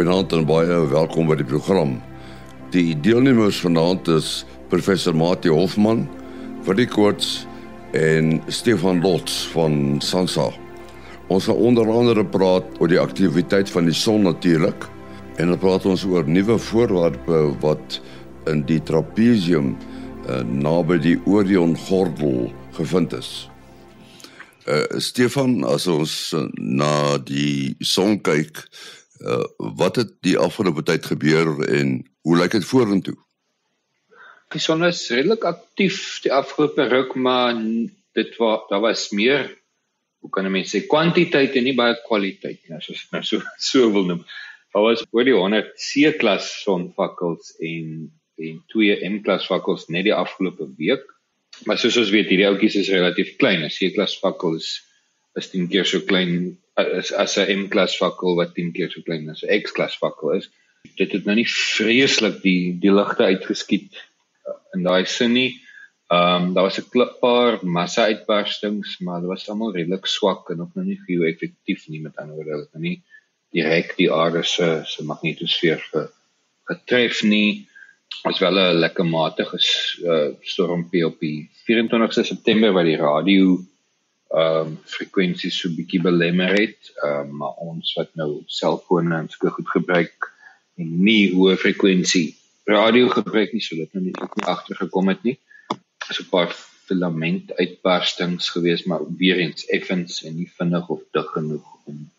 Goeienaand en baie welkom by die program. Die deelnemers vanaand is professor Mati Hofman vir die koorts en Stefan Lots van Sansa. Ons gaan onder andere praat oor die aktiwiteit van die son natuurlik en dan praat ons oor nuwe voorwerpe wat in die trapezium uh, naby die Orion gordel gevind is. Uh, Stefan, as ons uh, na die son kyk, wat het die afgelope tyd gebeur en hoe lyk dit vorentoe? Die son is redelik aktief die afgelope ruk, maar dit was daar was meer hoe kan mense sê kwantiteit en nie baie kwaliteit nie, as ons dit nou so so wil noem. Daar was oor die 100 C-klas sonvakkels en en twee M-klas vakkels net die afgelope week. Maar soos ons weet, hierdie ouetjies is relatief klein. 'n C-klas vakkel is is 10 keer so klein as as 'n M-klas fakkel wat 10 keer so klein as 'n X-klas fakkel is. Dit het nou nie vreeslik die die ligte uitgeskiet uh, in daai sin nie. Ehm um, daar was 'n paar massa uitbarstings, maar dit was almal redelik swak en ook nog nie gehou effektief nie met ander woorde, dit het nie direk die aarde se se magnetosfeer ge, getref nie. As wel 'n lekker matige uh, stormpie op die 24ste September by die radio ehm um, frekwensies so bietjie belemmer het. Ehm um, maar ons wat nou selfone en so goed gebruik en nie hoë frekwensie radio gebruik nie, so dit nou nie ook nie agtergekom het nie. So 'n paar filament uitbarstings gewees, maar weer eens effens en nie vinnig of dig genoeg om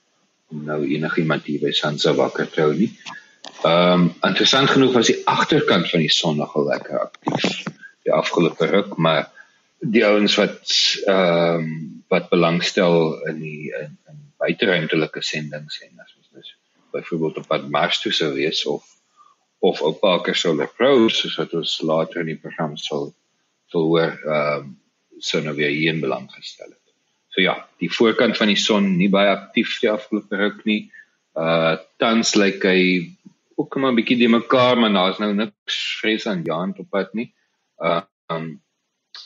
nou enigiemand hier by Sansa wakker te hou nie. Ehm um, interessant genoeg was die agterkant van die son nogal lekker aktief die afgelope ruk, maar die ouens wat ehm um, wat belangstel in die in, in buiteruimtelike sendinge en as ons dus byvoorbeeld op pad Mars toe sou wees of of op Parker Solar Probe soos wat ons later in die program sal sal hoor ehm um, sou nou weer hier in belang gestel het. So ja, die voorkant van die son nie baie aktief die afgelope ruk nie. Uh tans lyk hy ook maar 'n bietjie die mekaar, maar daar's nou niks vrees aan Jan op pad nie. Uh um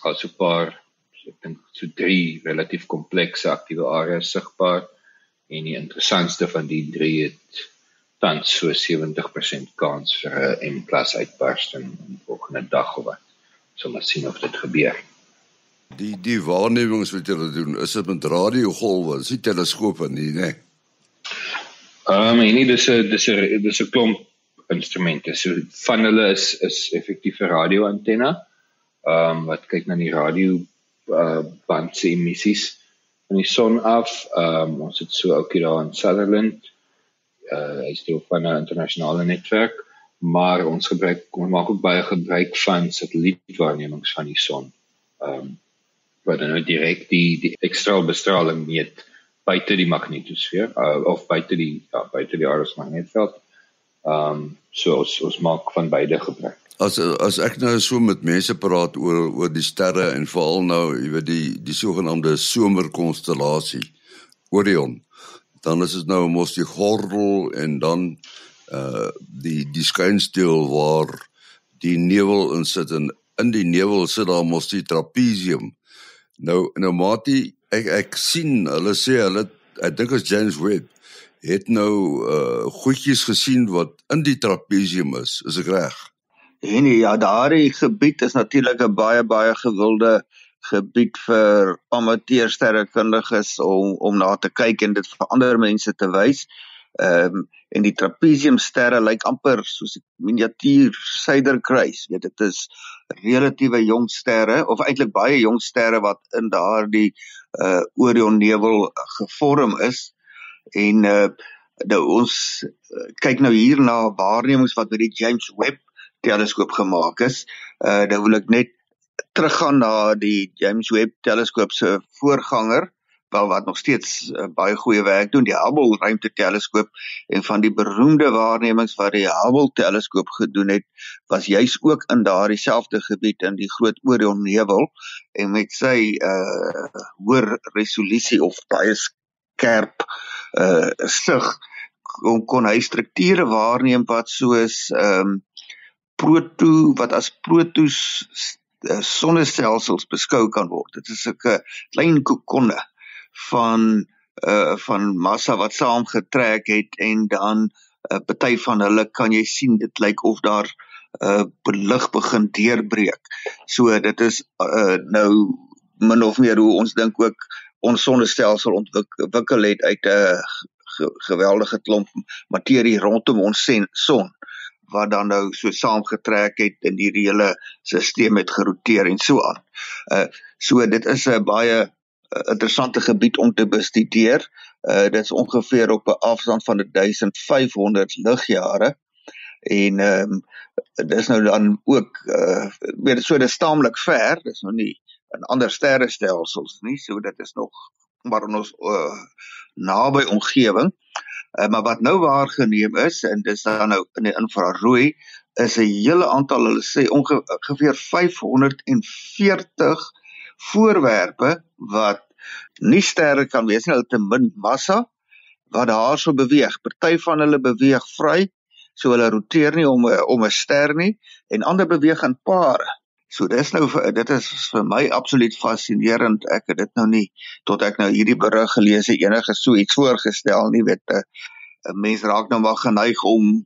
as 'n paar ek dink so drie relatief komplekse aktiewe areas sigbaar en die interessantste van die drie het tans so 70% kans vir 'n M+ uitbarsting in volgende dag of wat. So maar sien of dit gebeur. Die die waarnemings wat julle doen, is dit met radiogolwe, is dit teleskope nie, né? Ehm um, nee, dis 'n dis 'n dis 'n klomp instrumente. So van hulle is is effektiewe radioantenne ehm um, wat kyk na die radio uh band se emissies van die son af. Ehm um, ons het so ook hier daar in Sutherland. Uh hy's deel van 'n internasionale netwerk, maar ons gebruik ons maak ook baie gebruik van satellietwaarnemings van die son. Ehm um, wat dan nou direk die die ekstra bestraling meet buite die magnetosfeer uh, of buite die ja, buite die aarde se magnetveld. Ehm um, so ons, ons maak van beide gebruik. As as ek nou so met mense praat oor oor die sterre en veral nou, jy weet die die sogenaamde somerkonstellasie Orion, dan is dit nou mos die gordel en dan uh die die skynsteel waar die nevel in sit en in die nevel sit daar mos die trapezium. Nou nou Mati, ek ek sien hulle sê hulle ek dink as James Webb het nou uh goedjies gesien wat in die trapezium is, is ek reg? En ja, daardie gebied is natuurlik 'n baie baie gewilde gebied vir amateursterrekundiges om om na te kyk en dit vir ander mense te wys. Ehm um, en die trapeziumsterre lyk amper soos 'n miniatuur suiderkruis. Weet dit is relatiewe jong sterre of eintlik baie jong sterre wat in daardie uh Orion nevel gevorm is. En uh nou ons uh, kyk nou hier na waarnemings wat met die James Webb teleskoop gemaak is. Uh dan wil ek net teruggaan na die James Webb teleskoop se voorganger wel wat nog steeds uh, baie goeie werk doen die Hubble ruimteteleskoop en van die beroemde waarnemings wat die Hubble teleskoop gedoen het was juis ook in daardie selfde gebied in die groot Orion nevel en met sy uh hoër resolusie of baie skerp uh sig kon, kon hy strukture waarneem wat soos ehm um, proto wat as protos uh, sonnestelsels beskou kan word. Dit is 'n klein kokonne van uh van massa wat saamgetrek het en dan uh, party van hulle kan jy sien dit lyk of daar 'n uh, lig begin deurbreek. So dit is uh, nou min of meer hoe ons dink ook ons sonnestelsel ontwikkel het uit 'n geweldige klomp materie rondom ons son wat dan nou so saamgetrek het en die hele stelsel het geroteer en so aan. Uh so dit is 'n baie uh, interessante gebied om te bestudeer. Uh dit is ongeveer op 'n afstand van 1500 ligjare en ehm um, dis nou dan ook uh weet so dis taamlik ver, dis nog nie in ander sterrestelsels nie, so dit is nog maar in ons uh, naby omgewing. Uh, maar wat nou waargeneem is en dis dan nou in die infrarooi is 'n hele aantal hulle sê ongeveer 540 voorwerpe wat nie sterre kan wees nie, hulle te min massa wat daar so beweeg. Party van hulle beweeg vry, so hulle roteer nie om om 'n ster nie en ander beweeg in pare. So dis nou dit is vir my absoluut fascinerend. Ek het dit nou nie tot ek nou hierdie berig gelees het enige so iets voorgestel nie, weet 'n mens raak nou maar geneig om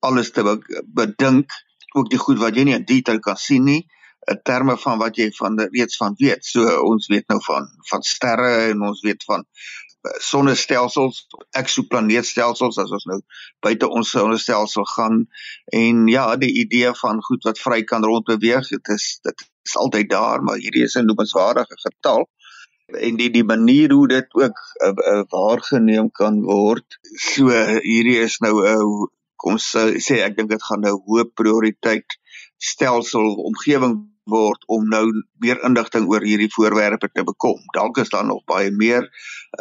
alles te bedink, ook die goed wat jy nie in detail kan sien nie, in terme van wat jy van reeds van weet. So ons weet nou van van sterre en ons weet van sonnestelsels, eksoplaneetstelsels as ons nou buite ons sonnestelsel gaan en ja, die idee van goed wat vry kan rondbeweeg, dit is dit is altyd daar, maar hierdie is 'n noemenswaardige getal en die die manier hoe dit ook uh, uh, waargeneem kan word. So hierdie is nou 'n uh, kom sê ek dink dit gaan nou hoë prioriteit stelsel omgewing word om nou meer inligting oor hierdie voorwerpe te bekom. Dalk is daar nog baie meer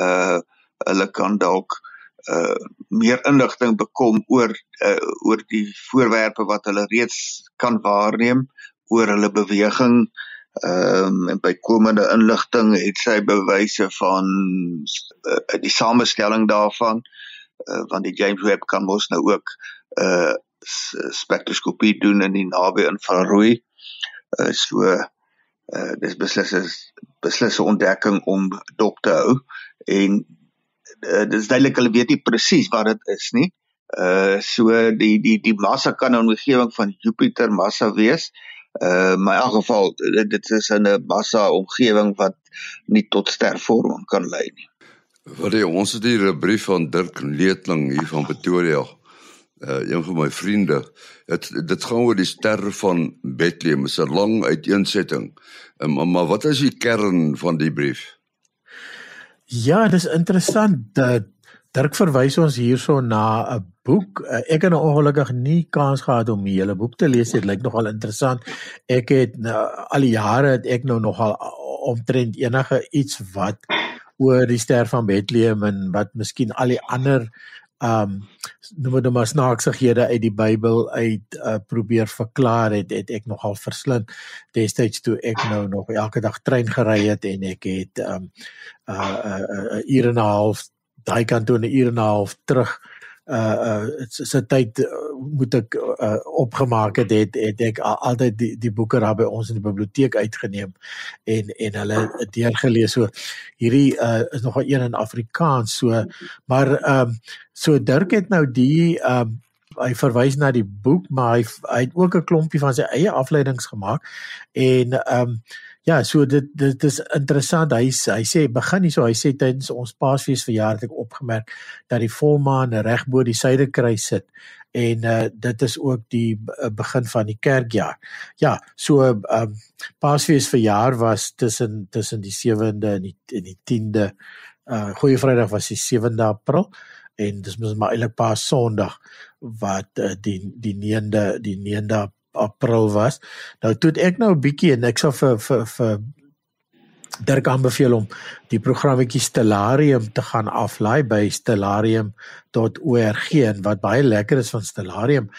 uh hulle kan dalk uh meer inligting bekom oor uh oor die voorwerpe wat hulle reeds kan waarneem oor hulle beweging ehm um, en bykomende inligting het sy bewyse van uh, die samestelling daarvan uh, want die James Webb kan mos nou ook uh spektroskopie doen in die naby infrarooi uh, so uh, dis beslis is beslis 'n ontdekking om dop te hou en uh, dis duidelik hulle weet nie presies wat dit is nie. Uh so die die die massa kan 'n omgewing van Jupiter massa wees. Uh maar in elk geval dit, dit is 'n massa omgewing wat nie tot stervorming kan lei nie. Wat jy ons het hier 'n brief van Dirk Leetling hier van Pretoria uh, een van my vriende het dit gaan oor die ster van Bethlehem. Is 'n lang uiteensetting. Um, maar, maar wat is die kern van die brief? Ja dis interessant dat Dirk verwys ons hierso na 'n boek. Uh, ek het nou ongelukkig nie kans gehad om die hele boek te lees dit lyk nogal interessant. Ek het nou, al die jare het ek nou nogal omtrent enige iets wat oor die ster van Bethlehem en wat miskien al die ander um noem dit maar snaaksighede uit die Bybel uit uh, probeer verklaar het het ek nogal verslind destyds toe ek nou nog elke dag trein gery het en ek het um 'n uh, uh, uh, uur en 'n half daai kant toe 'n uur en 'n half terug uh uh se tyd uh, moet ek uh, opgemaak het het, het ek altyd die die boeke daar by ons in die biblioteek uitgeneem en en hulle deurgelees. So hierdie uh is nog 'n een in Afrikaans so maar ehm um, so Dirk het nou die ehm um, hy verwys na die boek maar hy, hy het ook 'n klompie van sy eie afleidings gemaak en ehm um, Ja, so dit dit is interessant. Hy hy sê begin hierso, hy sê tydens ons Paasfees verjaar het ek opgemerk dat die volmaan reg bo die suiderkruis sit en uh, dit is ook die uh, begin van die kerkjaar. Ja, so ehm um, Paasfees verjaar was tussen tussen die 7de en die en die 10de. Uh Goeie Vrydag was die 7de April en dis mos maar eintlik Paas Sondag wat uh, die die 9de die 9de April was. Nou toe ek nou 'n bietjie en ek sal vir vir vir Dirk aanbeveel om die programmetjie Stellarium te gaan aflaai by stellarium.org en wat baie lekker is van Stellarium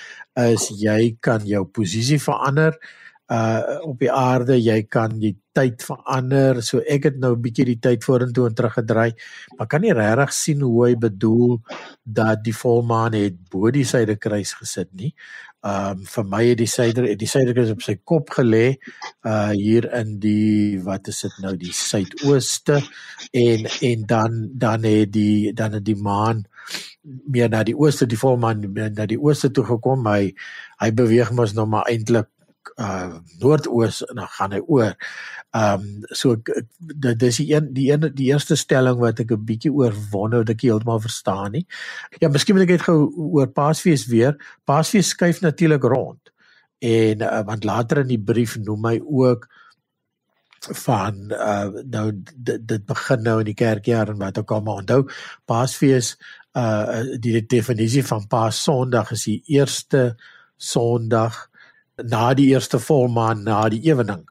is jy kan jou posisie verander uh op die aarde jy kan die tyd verander. So ek het nou 'n bietjie die tyd vorentoe en teruggedraai maar kan nie regtig sien hoe hy bedoel dat die volmaan het bo die suiderkruis gesit nie. Ehm um, vir my het die suider die suiderkruis op sy kop gelê uh hier in die wat is dit nou die suidooste en en dan dan het die dan het die maan meer na die ooste die volmaan na die ooste toe gekom. Hy hy beweeg mos nou maar eintlik uh noordoos en dan gaan hy oor. Ehm um, so dit dis die een die een die eerste stelling wat ek 'n bietjie oor wonder wat ek heeltemal verstaan nie. Ja, miskien moet ek net gou oor Paasfees weer. Paasfees skuif natuurlik rond. En uh, want later in die brief noem hy ook van uh nou dit, dit begin nou in die kerkjaar en wat ook al maar onthou Paasfees uh die definisie van Paas Sondag is die eerste Sondag na die eerste volmaan na die ewening.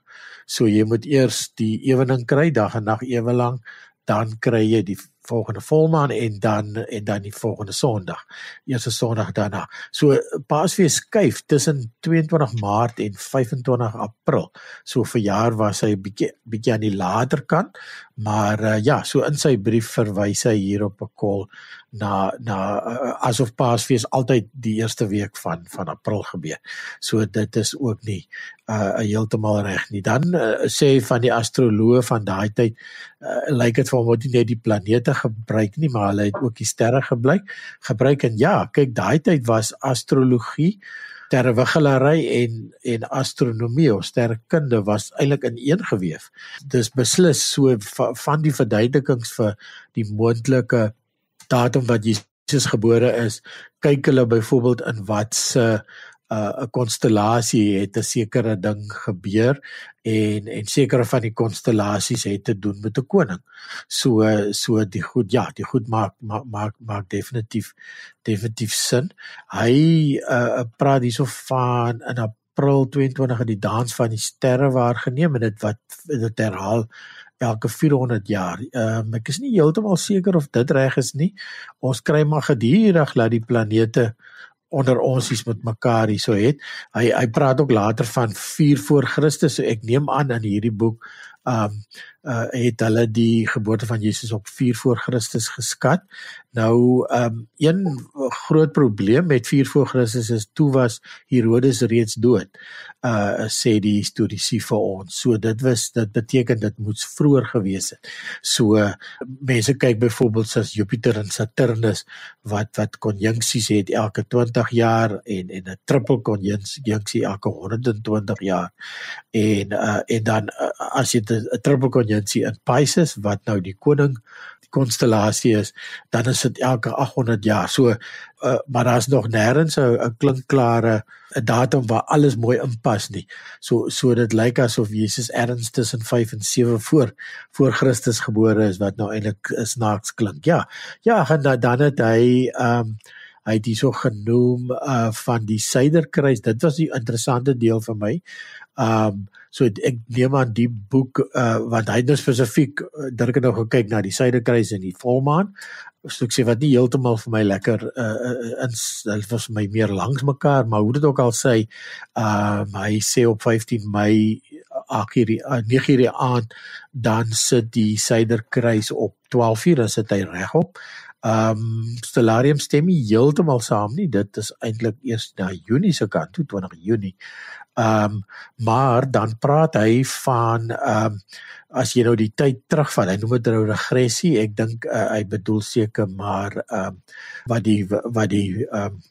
So jy moet eers die ewening kry dag en nag ewe lank, dan kry jy die volgende volmaan en dan en dan die volgende Sondag. Eerste Sondag daarna. So Paasfees skuif tussen 22 Maart en 25 April. So vir jaar was hy bietjie bietjie aan die later kant, maar uh, ja, so in sy brief verwys hy hier op 'n kol na na uh, asof Paasfees altyd die eerste week van van April gebeur. So dit is ook nie uh heeltemal reg nie. Dan uh, sê van die astroloë van daai tyd uh, lyk dit vir hom word nie net die planete gebruik nie, maar hulle het ook die sterre gebruik. Gebruik en ja, kyk daai tyd was astrologie sterrewiggelary en en astronomie of sterrekunde was eintlik in een geweef. Dis beslis so van die verduidelikings vir die moontlike datum wat Jesus gebore is, kyk hulle byvoorbeeld in wat se uh, 'n konstellasie het 'n sekere ding gebeur en en sekere van die konstellasies het te doen met 'n koning. So so die goed ja, die goed maak maak maak, maak definitief definitief sin. Hy uh, praat hierso van in April 22 in die dans van die sterre waargeneem en dit wat dit herhaal elke 400 jaar. Ehm um, ek is nie heeltemal seker of dit reg is nie. Ons kry maar gedurig dat die planete onder ons is met mekaar hier so het. Hy hy praat ook later van 4 voor Christus. So ek neem aan in hierdie boek ehm um, uh, het hulle die geboorte van Jesus op 4 voor Christus geskat. Nou um, een groot probleem met 4 voor Christus is toe was Herodes reeds dood. Uh sê die historiese vir ons. So dit was dit beteken dit moes vroeër gewees het. So mense kyk byvoorbeeld as Jupiter en Saturnus wat wat konjunksies het elke 20 jaar en en 'n triple konjunksie elke 120 jaar. En uh en dan uh, as jy 'n triple konjunksie in Pisces wat nou die koning die konstellasie is, dan is dit elke 800 jaar. So uh, maar daar's nog nêrens 'n klinkklare 'n datum waar alles mooi inpas nie. So so dit lyk asof Jesus erns tussen 5 en 7 voor voor Christus gebore is wat nou eintlik snaaks klink. Ja. Ja, en dan het hy ehm um, hy het hierso genoem uh van die suiderkruis. Dit was die interessante deel vir my. Um so ek neem aan die boek uh want hy het nou spesifiek uh, Dirk het nou gekyk na die suiderkruis en die volmaan. So ek sê wat nie heeltemal vir my lekker uh in dit was my meer langs mekaar, maar hoe dit ook al sê, um hy sê op 15 Mei 8 uur 9 uur aan dan sit die suiderkruis op 12 uur, dan sit hy regop. Ehm um, Stellarium stem nie heeltemal saam nie. Dit is eintlik eers na Junie se kant toe 20 Junie. Ehm um, maar dan praat hy van ehm um, as jy nou die tyd terugvat, hy noem dit nou regressie. Ek dink uh, hy bedoel seker maar ehm um, wat die wat die ehm um,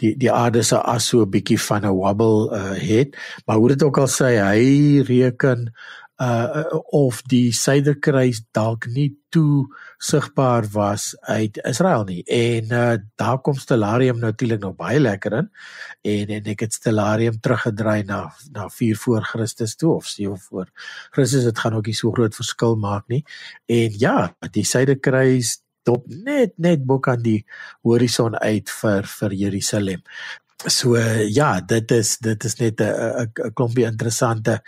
die die aarde se as so 'n bietjie van 'n wobble uh, het, maar hoe dit ook al sê, hy reken uh of die suiderkruis dalk nie toe sigbaar was uit Israel nie. En uh daar kom Stellarium natuurlik nog baie lekker in. En en ek het Stellarium teruggedraai na na 4 voor Christus toe of 7 voor Christus. Dit gaan ook nie so groot verskil maak nie. En ja, die suiderkruis dop net net bo kan die horison uit vir vir Jerusalem. So uh, ja, dit is dit is net 'n 'n klompie interessante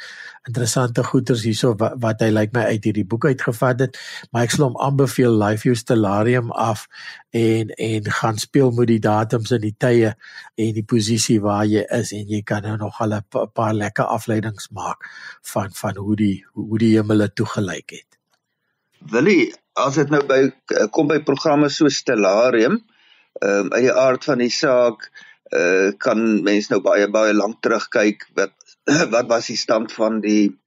interessante goeters hierso wat, wat hy lyk like my uit hierdie boek uitgevat het, maar ek sal hom aanbeveel Life View Stellarium af en en gaan speel met die datums en die tye en die posisie waar jy is en jy kan nou nog al 'n paar lekker afleidings maak van van hoe die hoe die hemele toegelyk het. Willie, as dit nou by kom by programme so Stellarium, ehm um, uit die aard van die saak uh kan mens nou baie baie lank terugkyk wat wat was die stand van die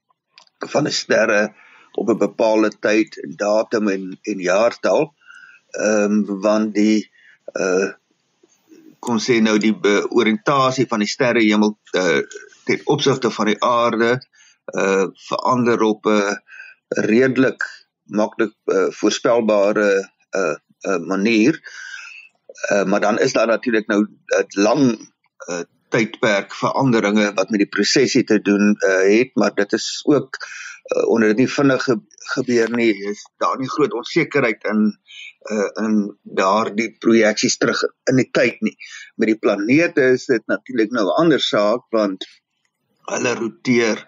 van die sterre op 'n bepaalde tyd, datum en en jaartal. Ehm um, want die uh kon sê nou die oriëntasie van die sterrehemel uh ten opsigte van die aarde uh verander op 'n uh, redelik maklik uh, voorspelbare uh, uh manier. Uh maar dan is daar natuurlik nou 'n lang uh tydperk veranderinge wat met die prosesie te doen uh, het, maar dit is ook uh, onder dit nie vinnig ge gebeur nie, is daar nie groot onsekerheid in uh, in daardie projeksies terug in die tyd nie. Met die planete is dit natuurlik nou 'n ander saak want hulle roteer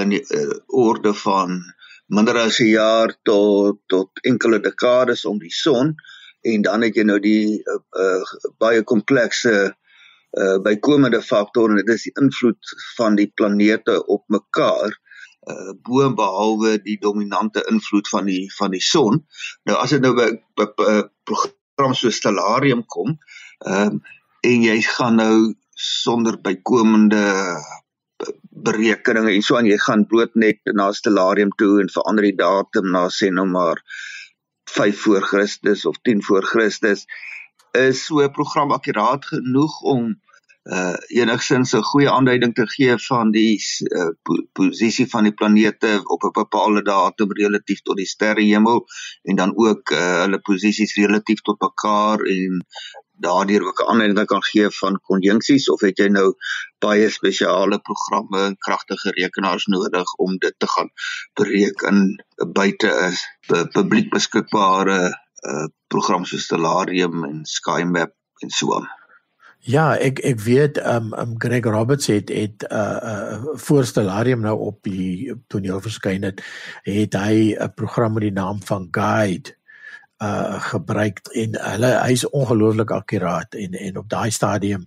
in die uh, orde van minder as 'n jaar tot tot enkele dekades om die son en dan het jy nou die uh, uh, baie komplekse uh bykomende faktore dit is die invloed van die planete op mekaar uh bo behalwe die dominante invloed van die van die son. Nou as dit nou by 'n program so Stellarium kom, ehm um, en jy gaan nou sonder bykomende berekeninge en so aan jy gaan bloot net na Stellarium toe en verander die datum na sê nou maar 5 voor Christus of 10 voor Christus is so 'n program akkuraat genoeg om uh enigsins 'n goeie aanduiding te gee van die uh, po posisie van die planete op 'n bepaalde datum relatief tot die sterrehemel en dan ook uh, hulle posisies relatief tot mekaar en daardeur ook 'n aanduiding kan gee van konjunksies of het jy nou baie spesiale programme en kragtige rekenaars nodig om dit te gaan bereken buite 'n publiek beskikbare uh, program soos Stellarium en SkyMap en so aan. Ja, ek ek weet um um Greg Roberts het het 'n uh, uh, voorstellarium nou op die toneel verskyn het, het hy 'n program met die naam van Guide uh gebruik en hulle hy's ongelooflik akkuraat en en op daai stadium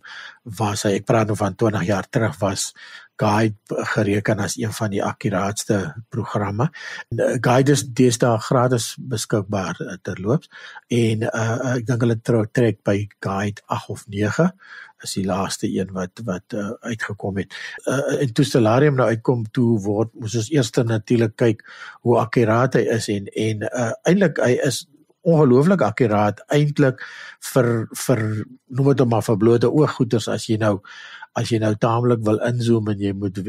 was hy ek praat nou van 20 jaar terug was Guide gereken as een van die akkuraatste programme. Uh, Guide is deesdae gratis beskikbaar uh, terloops en uh, ek dink hulle trek by Guide 8 of 9 is die laaste een wat wat uh, uitgekom het. Uh, en toe Stellarium nou uitkom toe word moes ons eers natuurlik kyk hoe akkuraat hy is en en uh, eintlik hy is ongelooflik akkuraat eintlik vir vir noem dit maar vir blote ooggoeters as jy nou as jy nou taamlik wil inzoom en jy moet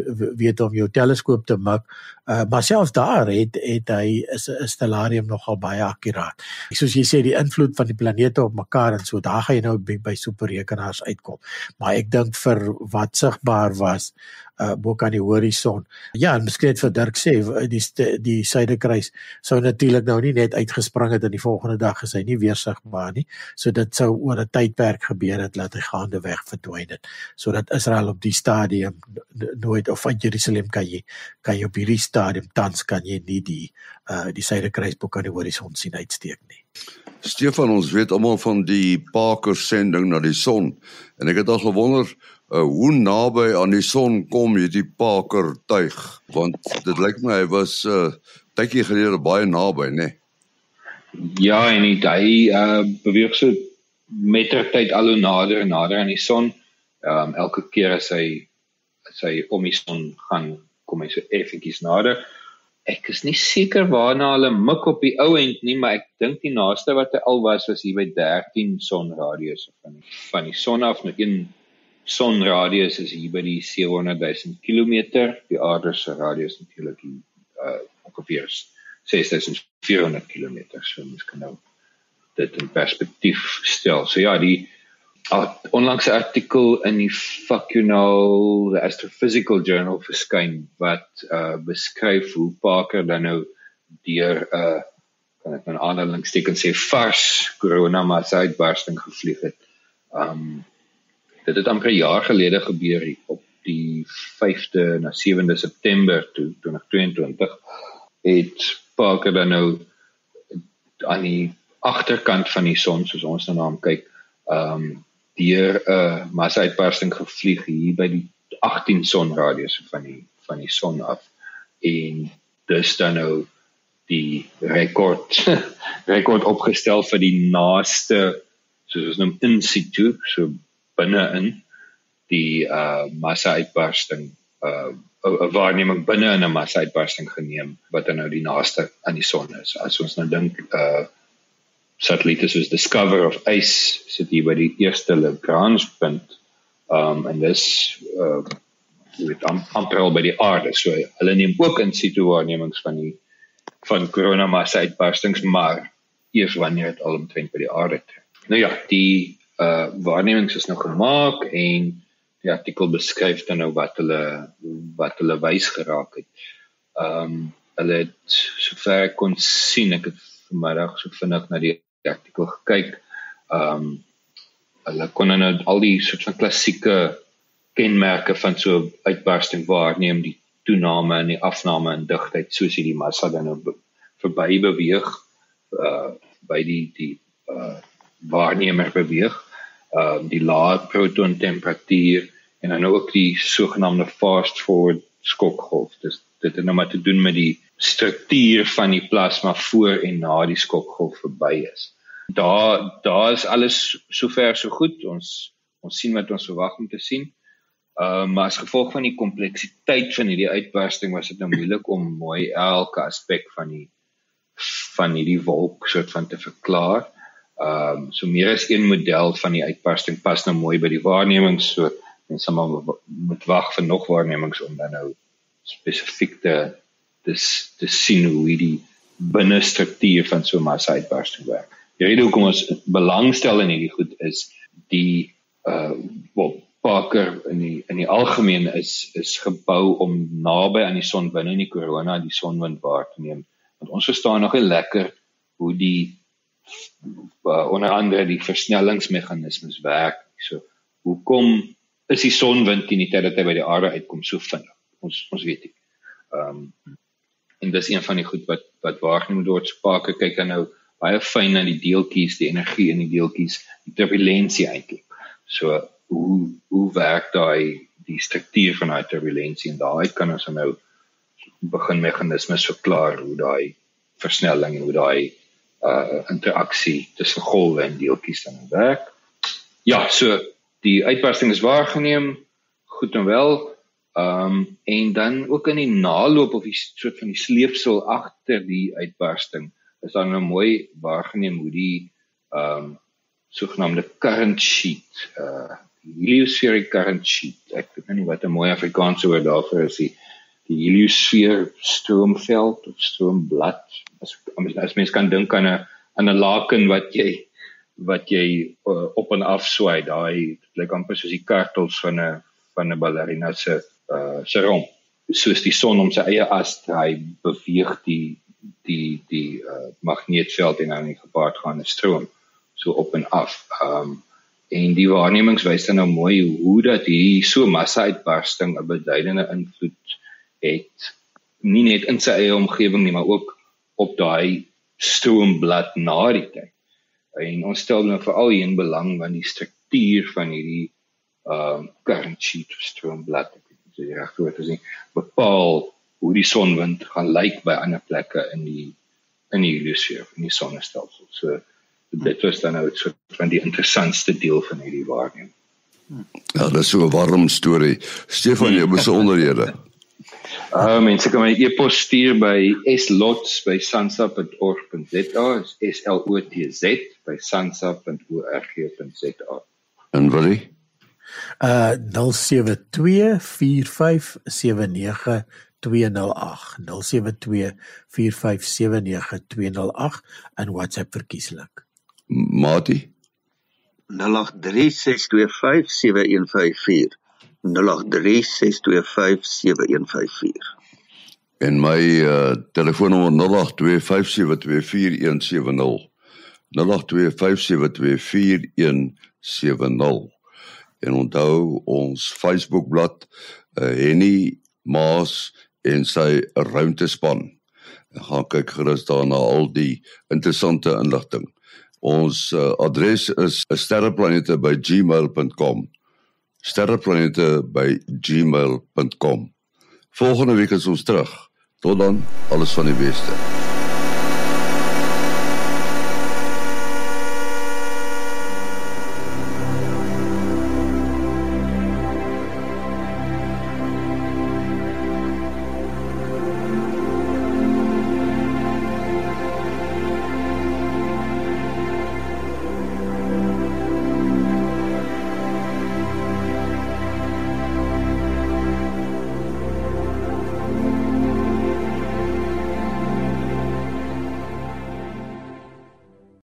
weet om jou teleskoop te mik. Uh, maar selfs daar het het hy is 'n stellarium nogal baie akkuraat. Soos jy sê die invloed van die planete op mekaar en so daar gaan jy nou by, by superrekenaars uitkom. Maar ek dink vir wat sigbaar was uh bo kan die horison. Ja, en miskien net vir Dirk sê die die suidekruis sou natuurlik nou nie net uitgespring het in die volgende dag gesê nie weer sigbaar nie. So dit sou oor 'n tydperk gebeur het dat hy gaande weg verdwyn het. So dat Israel op die stadium nooit of van Jerusalem kan jy kan jy op hierdie stadium tans kan jy nie die uh die suidekruis bo kan die horison sien uitsteek nie. Stefan ons weet almal van die Parker sending na die son en ek het al gewonder uh, hoe naby aan die son kom hierdie Parker tuig want dit lyk my hy was 'n uh, tydjie gelede baie naby nê nee? Ja en hy uh, beweeg so mettertyd al hoe nader en nader aan die son um, elke keer as hy as hy om die son gaan kom hy so effentjies nader ek is nie seker waarna hulle mik op die ou end nie maar ek dink die naaste wat hy al was was hier by 13 sonradius van die, van die son af net een sonradius is hier by die 700 000 km. Die aarde se radius natuurlik uh ongeveer 6400 km. So mens kan nou dit in perspektief stel. So ja, die onlangse artikel in die know the astrophysical journal verskyn wat uh beskryf hoe Parker dan nou deur uh kan ek 'n aanhalingsteken sê vars corona massa uitbarsting gevlieg het. Um dit het amper 'n jaar gelede gebeur op die 5de na 7de September 2022 het Parker dan nou aan die agterkant van die son soos ons nou na hom kyk ehm um, deur 'n uh, massa uitbarsting gevlieg hier by die 18 sonradius van die van die son af. En dis dan nou die rekord rekord opgestel vir die naaste soos ons noem in situ so binne-in die uh massa uitbarsting uh 'n waarneming binne in 'n massa uitbarsting geneem wat dan nou die naaste aan die son is. As ons nou dink uh satelliete soos Discover of Ace sit hier by die eerste Lagrange punt. Um en dis uh met am, amper al by die aarde. So hulle neem ook in situ waarnemings van die van koronamassa uitbarstings, maar eers wanneer dit al omtrent by die aarde trek. Nou ja, die uh waarnemings is nou gemaak en die artikel beskryf dan nou wat hulle wat hulle wys geraak het. Um hulle het sover kon sien ek het vanmiddag so vinnig na die artikel gekyk. Um hulle kon nou al die soort van klassieke kenmerke van so uitbarsting waarneem, die toename en die afname in digtheid soos hierdie massa dan nou verby beweeg uh by die die uh waarnemer beweeg. Uh die lae proton temperatuur en dan ook die sogenaamde fast forward skokgolf. Dis dit het nou maar te doen met die struktuur van die plasma voor en na die skokgolf verby is. Daar daar is alles sover so goed. Ons ons sien wat ons verwag om te sien. Uh maar as gevolg van die kompleksiteit van hierdie uitbarsting was dit nou moeilik om mooi elke aspek van die van hierdie wolk soort van te verklaar. Ehm um, so meer as een model van die uitbarsting pas nou mooi by die waarnemings so mense maar moet wag vir nog waarnemings om dan nou spesifiek te dis te sien hoe hierdie binne struktuur van so 'n massa uitbarsting werk. Die rede hoekom ons belangstel in hierdie goed is die uh wel Parker in die in die algemeen is is gebou om naby aan die son binne in die korona die sonwind waar te neem. Want ons verstaan nog nie lekker hoe die uh, onder andere die versnellingsmeganismes werk. So hoekom is die sonwind teen die tyd dat hy by die aarde uitkom so vinnig? Ons ons weet nie. Ehm um, en dis een van die goed wat wat waargeneem word. Spake kyk dan nou baie fyn na die deeltjies, die energie in die deeltjies, die turbulensie eintlik. So hoe hoe werk daai die struktuur van daai turbulensie en daai kan ons nou begin meganismes verklaar hoe daai versnelling en hoe daai uh interaksie tussen golwe en deeltjies dan werk. Ja, so die uitbarsting is waargeneem goed en wel. Ehm um, en dan ook in die naloop of die soort van die sleepsel agter die uitbarsting is dan nou mooi waargeneem hoe die ehm um, sogenaamde current sheet uh heliospheric current sheet. Ek weet nie wat 'n mooi Afrikaanse woord daarvoor is nie. Die heliosfeer stroomveld of stroomblad as as mens kan dink aan 'n aan 'n laken wat jy wat jy uh, op en af swaai daai lyk amper soos die kartels van 'n van 'n ballerina se uh se rom soos die son om sy eie as draai beweeg die die die uh magneetveld en dan gepaard gaan 'n stroom so op en af. Um en die waarnemings wys dan nou mooi hoe dat hier so massa uitbarsting 'n beduidende invloed het nie net in sy eie omgewing nie maar ook op daai stroomblad na die tyd. En ons stel nou veral hier in belang van die struktuur van hierdie ehm uh, current sheet of stroomblad. Ek weet nie so reg hoe dit is nie. Bepaal hoe die sonwind gaan lyk by ander plekke in die in die heliosfeer in die sonnestelsel. So dit was dan nou so van die interessantste deel van hierdie waarneming. Ja, dit is so 'n warm storie. Stefan, jy besonderhede. Uh mense kan my e-pos stuur by slots@sansa.org.za, s l o t z by sansa.org.za. En jy? Uh 0724579208 en WhatsApp verkieslik. Mati 0836257154 0836257154. En my uh, telefoonnommer 0825724170 0825724170 en onthou ons Facebookblad uh, Henny Maas en sy ruimtespan. Gaan kyk gerus daarna al die interessante inligting. Ons uh, adres is sterreplanete@gmail.com sterreplanete by gmail.com. Volgende week is ons terug. Tot dan, alles van die beste.